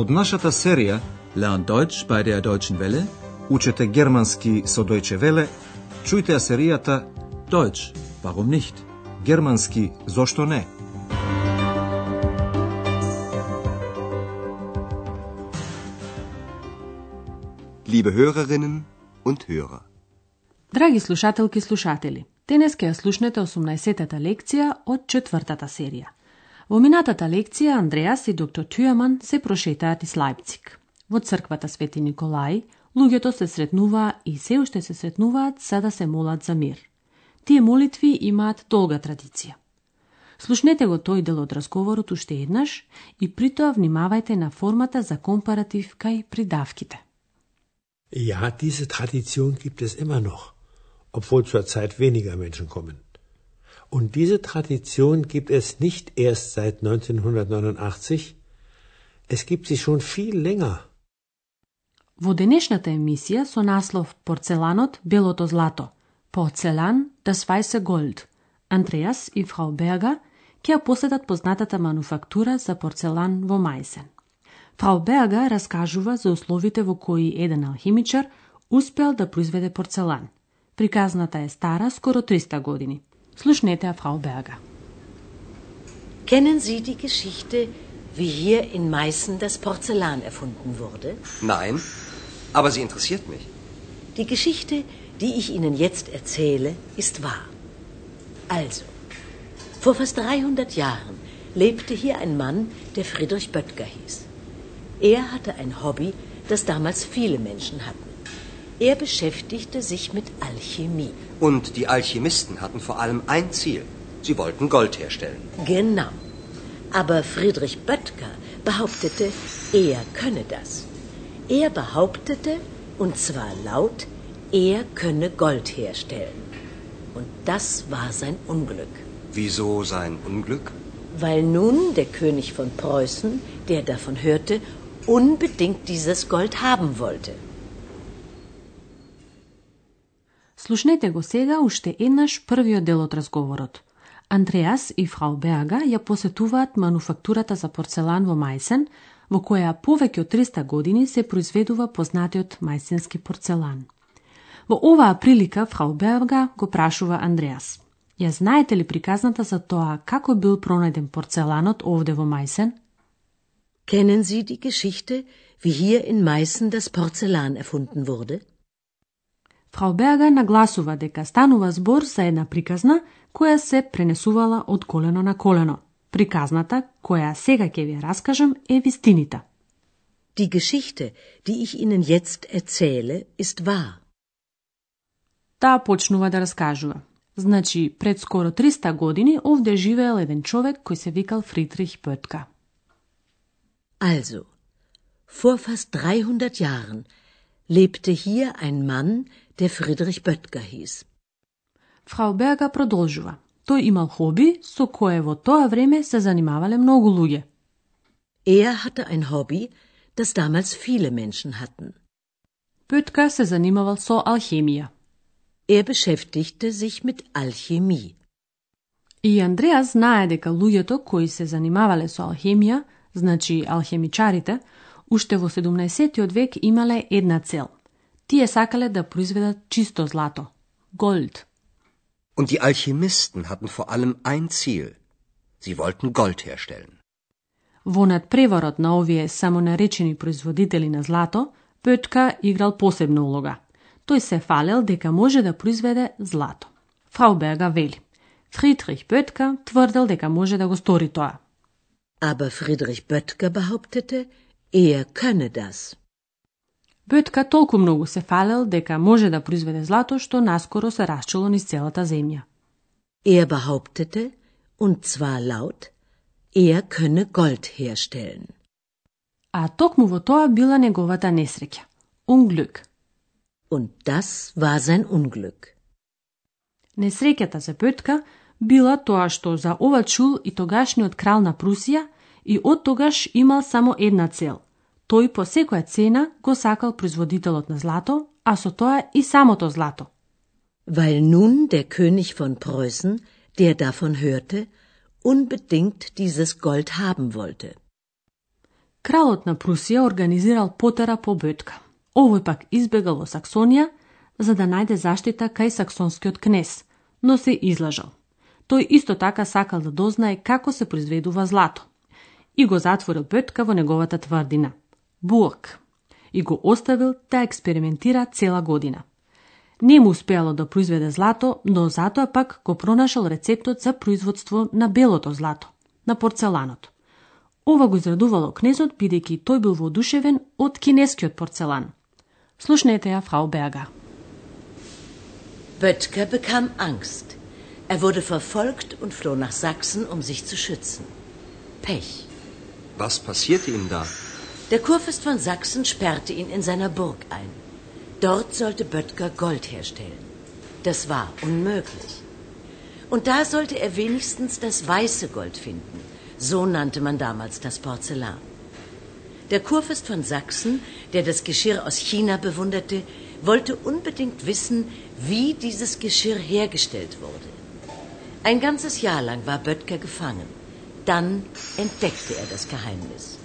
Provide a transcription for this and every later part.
Од нашата серија Lernt Deutsch bei der Deutschen Welle. Учете германски со Deutsche Welle, чујте ја серијата Deutsch, warum nicht? Германски зошто не? Liebe Hörerinnen und Hörer. Драги слушателки и слушатели, денес ќе ја слушнете 18-тата лекција од четвртата серија. Во минатата лекција Андреас и доктор Тюеман се прошетаат из Лајпциг. Во црквата Свети Николај, луѓето се сретнуваа и се уште се сретнуваат за да се молат за мир. Тие молитви имаат долга традиција. Слушнете го тој дел од разговорот уште еднаш и притоа внимавајте на формата за компаратив кај придавките. Ja, diese Tradition gibt es immer noch, obwohl zurzeit weniger Menschen kommen. Und diese Tradition gibt es nicht erst seit 1989, es gibt sie schon viel länger. Во денешната емисија со наслов Порцеланот, белото злато, Порцелан, das weiße Gold, Андреас и фрау Берга ќе ја посетат познатата мануфактура за порцелан во Мајсен. Фрау Берга раскажува за условите во кои еден алхимичар успел да произведе порцелан. Приказната е стара скоро 300 години. Slušneta Frau Berger. Kennen Sie die Geschichte, wie hier in Meißen das Porzellan erfunden wurde? Nein, aber sie interessiert mich. Die Geschichte, die ich Ihnen jetzt erzähle, ist wahr. Also, vor fast 300 Jahren lebte hier ein Mann, der Friedrich Böttger hieß. Er hatte ein Hobby, das damals viele Menschen hatten. Er beschäftigte sich mit Alchemie. Und die Alchemisten hatten vor allem ein Ziel. Sie wollten Gold herstellen. Genau. Aber Friedrich Böttger behauptete, er könne das. Er behauptete, und zwar laut, er könne Gold herstellen. Und das war sein Unglück. Wieso sein Unglück? Weil nun der König von Preußen, der davon hörte, unbedingt dieses Gold haben wollte. Слушнете го сега уште еднаш првиот дел од разговорот. Андреас и фрау Берга ја посетуваат мануфактурата за порцелан во Мајсен, во која повеќе од 300 години се произведува познатиот мајсенски порцелан. Во оваа прилика фрау Берга го прашува Андреас. Ја знаете ли приказната за тоа како бил пронајден порцеланот овде во Мајсен? Kennen Sie die Geschichte, wie hier in Meißen das Porzellan erfunden wurde? Фрау Берга нагласува дека станува збор за една приказна која се пренесувала од колено на колено. Приказната, која сега ќе ви раскажам, е вистинита. Die Geschichte, die ich Ihnen jetzt erzähle, ist wahr. Таа почнува да раскажува. Значи, пред скоро 300 години овде живеел еден човек кој се викал Фридрих Пötка. Also, vor fast 300 Jahren lebte hier ein Mann, der Friedrich Böttger hieß. Фрау Берга продолжува. Тој имал хоби со кое во тоа време се занимавале многу луѓе. Er hatte ein Hobby, das damals viele Menschen hatten. Пötка се занимавал со алхемија. Er beschäftigte sich mit Alchemie. И Андреас знае дека луѓето кои се занимавале со алхемија, значи алхемичарите, уште во 17 век имале една цел. Тие сакале да произведат чисто злато, голд. Und die Alchemisten hatten vor allem ein Ziel. Sie wollten Gold herstellen. Во надпреворот на овие самонаречени производители на злато, Пötка играл посебна улога. Тој се фалел дека може да произведе злато. Фрау Берга вели. Фридрих Пötка тврдел дека може да го стори тоа. Aber Friedrich Böttger behauptete, er könne das. Бötка толку многу се фалел дека може да произведе злато што наскоро се расчело низ целата земја. Er behauptete, und zwar laut, er könne Gold herstellen. А токму во тоа била неговата несреќа. Unglück. Und das war sein Unglück. Несреќата за Бötка била тоа што за ова чул и тогашниот крал на Прусија и од тогаш имал само една цел. Тој по секоја цена го сакал производителот на злато, а со тоа и самото злато. Weil nun der König von Preußen, der davon hörte, unbedingt dieses Gold haben wollte. Кралот на Прусија организирал потера по Бетка. Овој пак избегал во Саксонија, за да најде заштита кај саксонскиот кнез, но се излажал. Тој исто така сакал да дознае како се произведува злато. И го затворил Бетка во неговата тврдина. Бург. И го оставил да експериментира цела година. Не му успеало да произведе злато, но затоа пак го пронашал рецептот за производство на белото злато, на порцеланот. Ова го израдувало кнезот, бидејќи тој бил воодушевен од кинескиот порцелан. Слушнете ја, фрау Берга. Böttger bekam Angst. Er wurde verfolgt und floh nach Sachsen, um sich zu schützen. Pech. Was passierte ihm da? Der Kurfürst von Sachsen sperrte ihn in seiner Burg ein. Dort sollte Böttger Gold herstellen. Das war unmöglich. Und da sollte er wenigstens das weiße Gold finden. So nannte man damals das Porzellan. Der Kurfürst von Sachsen, der das Geschirr aus China bewunderte, wollte unbedingt wissen, wie dieses Geschirr hergestellt wurde. Ein ganzes Jahr lang war Böttger gefangen. Dann entdeckte er das Geheimnis.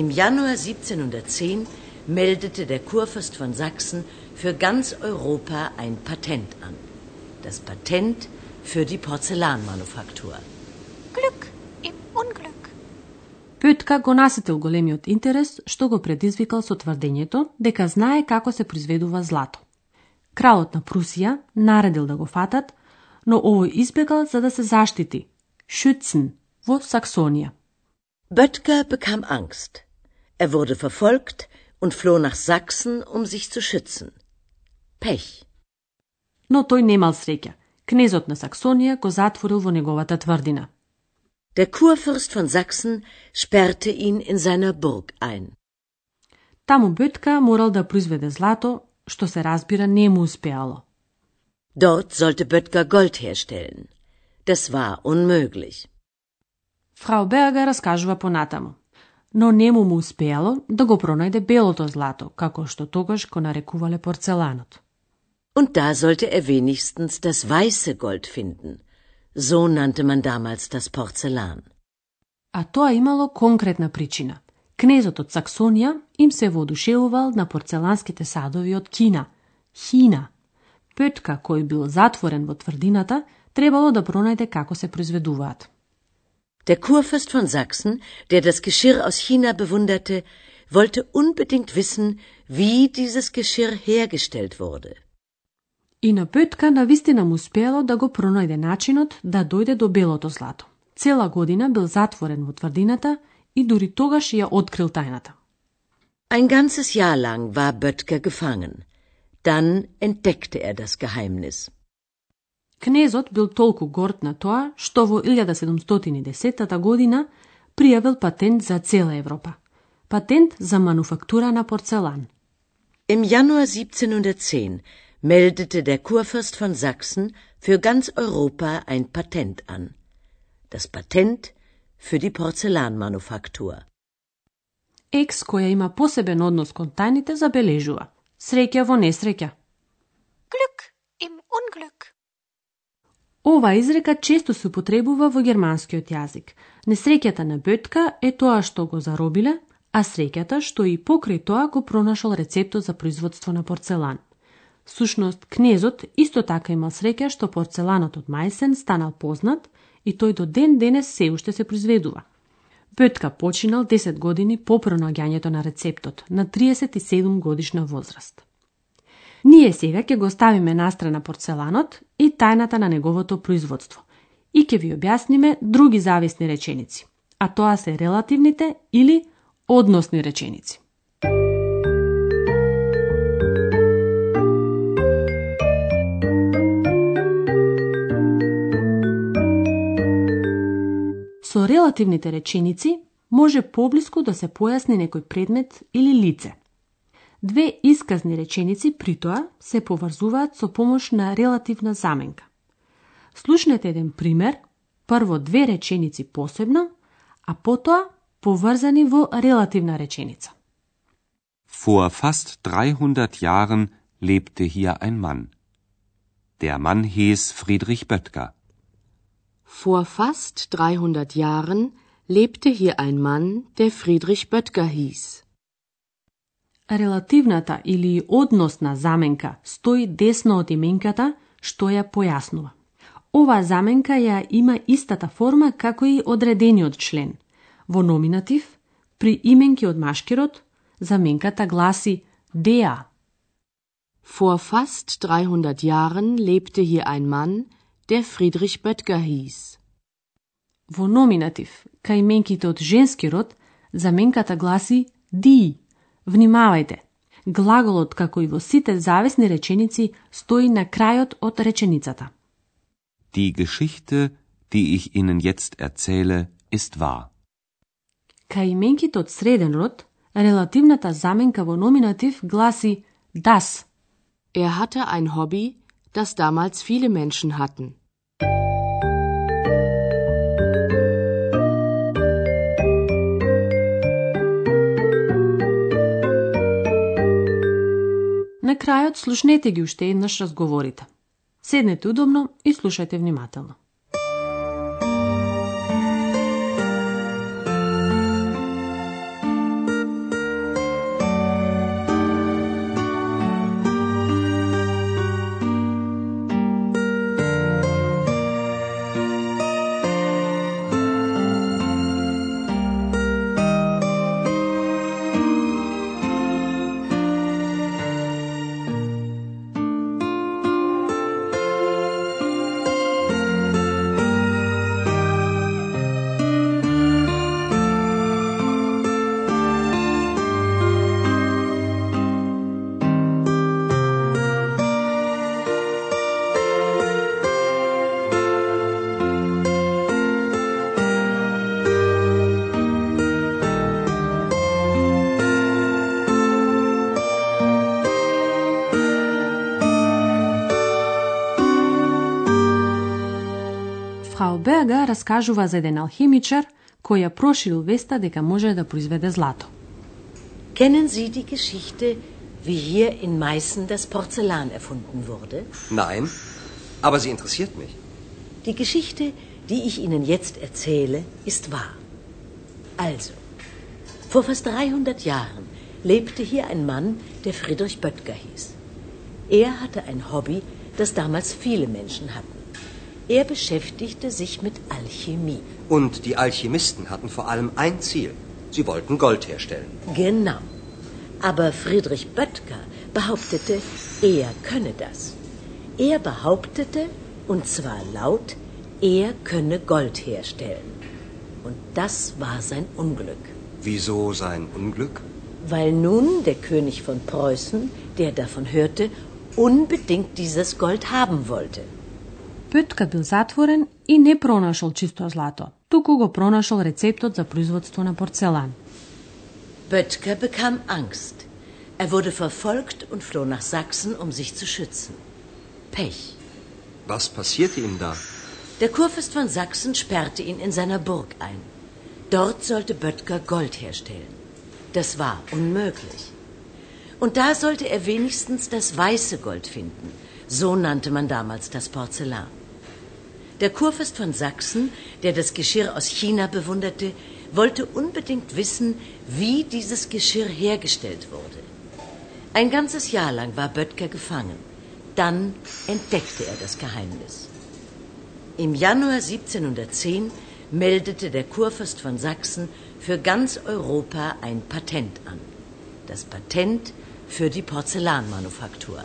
Im Januar 1710 meldete der Kurfürst von Sachsen für ganz Europa ein Patent an. Das Patent für die Porzellanmanufaktur. Glück im Unglück. Петка го насетил големиот интерес што го предизвикал со тврдењето дека знае како се произведува злато. Кралот на Прусија наредил да го фатат, но овој избегал за да се заштити. Schützen во Саксонија. Böttger bekam Angst. Er wurde verfolgt und floh nach Sachsen, um sich zu schützen. Pech. Но тој немал среќа. Кнезот на Саксонија го затворил во неговата тврдина. Der Kurfürst von Sachsen sperrte ihn in seiner Burg ein. Таму Бетка морал да произведе злато, што се разбира не му успеало. Dort sollte Böttger Gold herstellen. Das war unmöglich. Фрау Беага раскажува понатаму. Но не му му успеало да го пронајде белото злато, како што тогаш го нарекувале порцеланот. Und da sollte er wenigstens das weiße Gold finden. So nannte man damals das Porzellan. А тоа имало конкретна причина. Кнезот од Саксонија им се воодушевувал на порцеланските садови од Кина, Хина. Петка, кој бил затворен во тврдината, требало да пронајде како се произведуваат. Der Kurfürst von Sachsen, der das Geschirr aus China bewunderte, wollte unbedingt wissen, wie dieses Geschirr hergestellt wurde. И на Петка навистина му успеало да го пронајде начинот да дојде до белото злато. Цела година бил затворен во тврдината и дури тогаш ја открил тајната. Ein ganzes Jahr lang war Böttger gefangen. Dann entdeckte er das Geheimnis. Кнезот бил толку горд на тоа што во 1710 година пријавил патент за цела Европа. Патент за мануфактура на порцелан. Im Januar 1710 meldete der Kurfürst von Sachsen für ganz Europa ein Patent an. Das Patent für die Porzellanmanufaktur. Екс која има посебен однос кон тајните забележува. Среќа во несреќа. Glück im Unglück. Ова изрека често се употребува во германскиот јазик. Несреќата на Бетка е тоа што го заробиле, а среќата што и покрај тоа го пронашол рецептот за производство на порцелан. Сушност, кнезот исто така имал среќа што порцеланот од Мајсен станал познат и тој до ден денес се уште се произведува. Бетка починал 10 години по пронаѓањето на рецептот, на 37 годишна возраст. Ние сега ќе го ставиме настрана порцеланот и тајната на неговото производство и ќе ви објасниме други зависни реченици, а тоа се релативните или односни реченици. Со релативните реченици може поблиску да се појасни некој предмет или лице. Две исказни реченици при тоа се поврзуваат со помош на релативна заменка. Слушнете еден пример, прво две реченици посебно, а потоа поврзани во релативна реченица. Vor fast 300 Jahren lebte hier ein Mann. Der Mann hieß Friedrich Böttger. Vor fast 300 Jahren lebte hier ein Mann, der Friedrich Böttger hieß. Релативната или односна заменка стои десно од именката, што ја појаснува. Ова заменка ја има истата форма како и одредениот член. Во номинатив, при именки од машкирот, заменката гласи der. Vor fast 300 Jahren lebte hier ein Mann, der Friedrich Böttger hieß. Во номинатив, кај именките од женски род, заменката гласи die. Внимавајте, глаголот како и во сите зависни реченици стои на крајот од реченицата. Die Geschichte, die ich Ihnen jetzt erzähle, ist wahr. Кај именките од среден род, релативната заменка во номинатив гласи das. Er hatte ein Hobby, das damals viele Menschen hatten. Крајот слушнете ги уште еднаш разговорите. Седнете удобно и слушајте внимателно. Фрау Берга раскажува за еден алхимичар кој ја проширил веста дека може да произведе злато. Kennen Sie die Geschichte, wie hier in Meißen das Porzellan erfunden wurde? Nein, aber sie interessiert mich. Die Geschichte, die ich Ihnen jetzt erzähle, ist wahr. Also, vor fast 300 Jahren lebte hier ein Mann, der Friedrich Böttger hieß. Er hatte ein Hobby, das damals viele Menschen hatten. Er beschäftigte sich mit Alchemie. Und die Alchemisten hatten vor allem ein Ziel. Sie wollten Gold herstellen. Genau. Aber Friedrich Böttger behauptete, er könne das. Er behauptete, und zwar laut, er könne Gold herstellen. Und das war sein Unglück. Wieso sein Unglück? Weil nun der König von Preußen, der davon hörte, unbedingt dieses Gold haben wollte Петка бил затворен и не пронашол чисто злато, туку го пронашол рецептот за производство на порцелан. Böttger bekam Angst. Er wurde verfolgt und floh nach Sachsen, um sich zu schützen. Pech. Was passierte ihm da? Der Kurfürst von Sachsen sperrte ihn in seiner Burg ein. Dort sollte Böttger Gold herstellen. Das war unmöglich. Und da sollte er wenigstens das weiße Gold finden. So nannte man damals das Porzellan. Der Kurfürst von Sachsen, der das Geschirr aus China bewunderte, wollte unbedingt wissen, wie dieses Geschirr hergestellt wurde. Ein ganzes Jahr lang war Böttger gefangen. Dann entdeckte er das Geheimnis. Im Januar 1710 meldete der Kurfürst von Sachsen für ganz Europa ein Patent an. Das Patent für die Porzellanmanufaktur.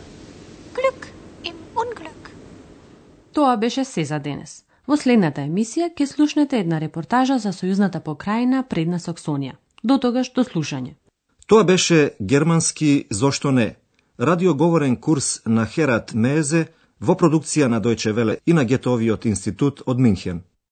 Тоа беше се за денес. Во следната емисија ќе слушнете една репортажа за сојузната покрајна предна Саксонија. До тогаш до слушање. Тоа беше германски Зошто не? Радиоговорен курс на Херат Мезе во продукција на Дојче Веле и на Гетовиот институт од Минхен.